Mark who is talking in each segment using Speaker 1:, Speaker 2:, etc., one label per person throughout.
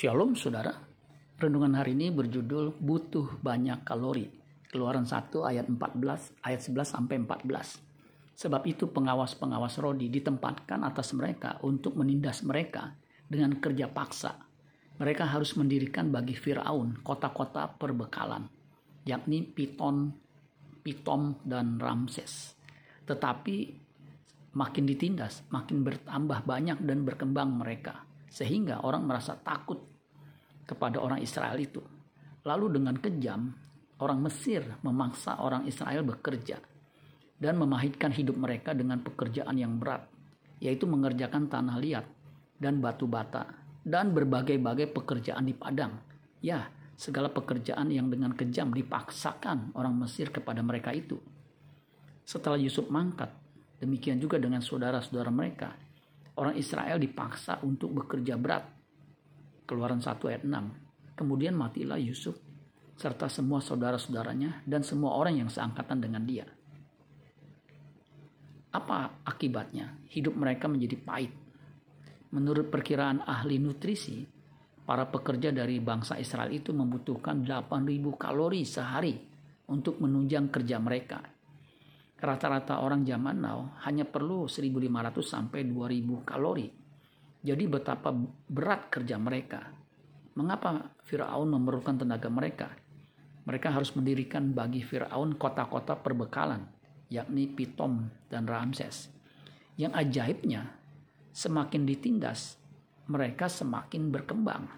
Speaker 1: Shalom saudara. Renungan hari ini berjudul butuh banyak kalori. Keluaran 1 ayat 14, ayat 11 sampai 14. Sebab itu pengawas-pengawas rodi ditempatkan atas mereka untuk menindas mereka dengan kerja paksa. Mereka harus mendirikan bagi Firaun kota-kota perbekalan, yakni Piton, Pitom dan Ramses. Tetapi makin ditindas, makin bertambah banyak dan berkembang mereka sehingga orang merasa takut kepada orang Israel itu. Lalu dengan kejam, orang Mesir memaksa orang Israel bekerja dan memahitkan hidup mereka dengan pekerjaan yang berat, yaitu mengerjakan tanah liat dan batu bata dan berbagai-bagai pekerjaan di padang. Ya, segala pekerjaan yang dengan kejam dipaksakan orang Mesir kepada mereka itu. Setelah Yusuf mangkat, demikian juga dengan saudara-saudara mereka orang Israel dipaksa untuk bekerja berat. Keluaran 1 ayat 6. Kemudian matilah Yusuf serta semua saudara-saudaranya dan semua orang yang seangkatan dengan dia. Apa akibatnya? Hidup mereka menjadi pahit. Menurut perkiraan ahli nutrisi, para pekerja dari bangsa Israel itu membutuhkan 8.000 kalori sehari untuk menunjang kerja mereka Rata-rata orang zaman now hanya perlu 1500 sampai 2000 kalori. Jadi betapa berat kerja mereka. Mengapa Firaun memerlukan tenaga mereka? Mereka harus mendirikan bagi Firaun kota-kota perbekalan, yakni Pitom dan Ramses. Yang ajaibnya, semakin ditindas, mereka semakin berkembang.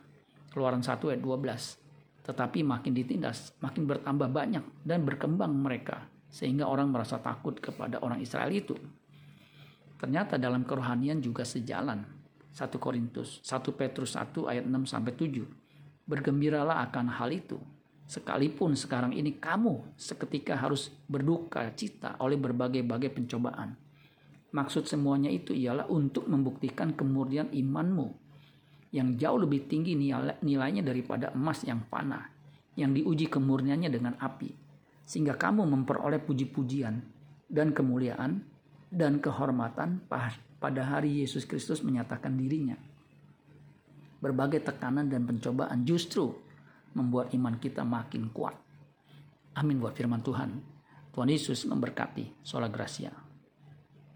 Speaker 1: Keluaran 1 ayat 12. Tetapi makin ditindas, makin bertambah banyak dan berkembang mereka sehingga orang merasa takut kepada orang Israel itu. Ternyata dalam kerohanian juga sejalan. 1 Korintus 1 Petrus 1 ayat 6 sampai 7. Bergembiralah akan hal itu. Sekalipun sekarang ini kamu seketika harus berduka cita oleh berbagai-bagai pencobaan. Maksud semuanya itu ialah untuk membuktikan kemurnian imanmu yang jauh lebih tinggi nilainya daripada emas yang panah yang diuji kemurniannya dengan api sehingga kamu memperoleh puji-pujian dan kemuliaan dan kehormatan pada hari Yesus Kristus menyatakan dirinya. Berbagai tekanan dan pencobaan justru membuat iman kita makin kuat. Amin buat firman Tuhan. Tuhan Yesus memberkati. Sola Gracia.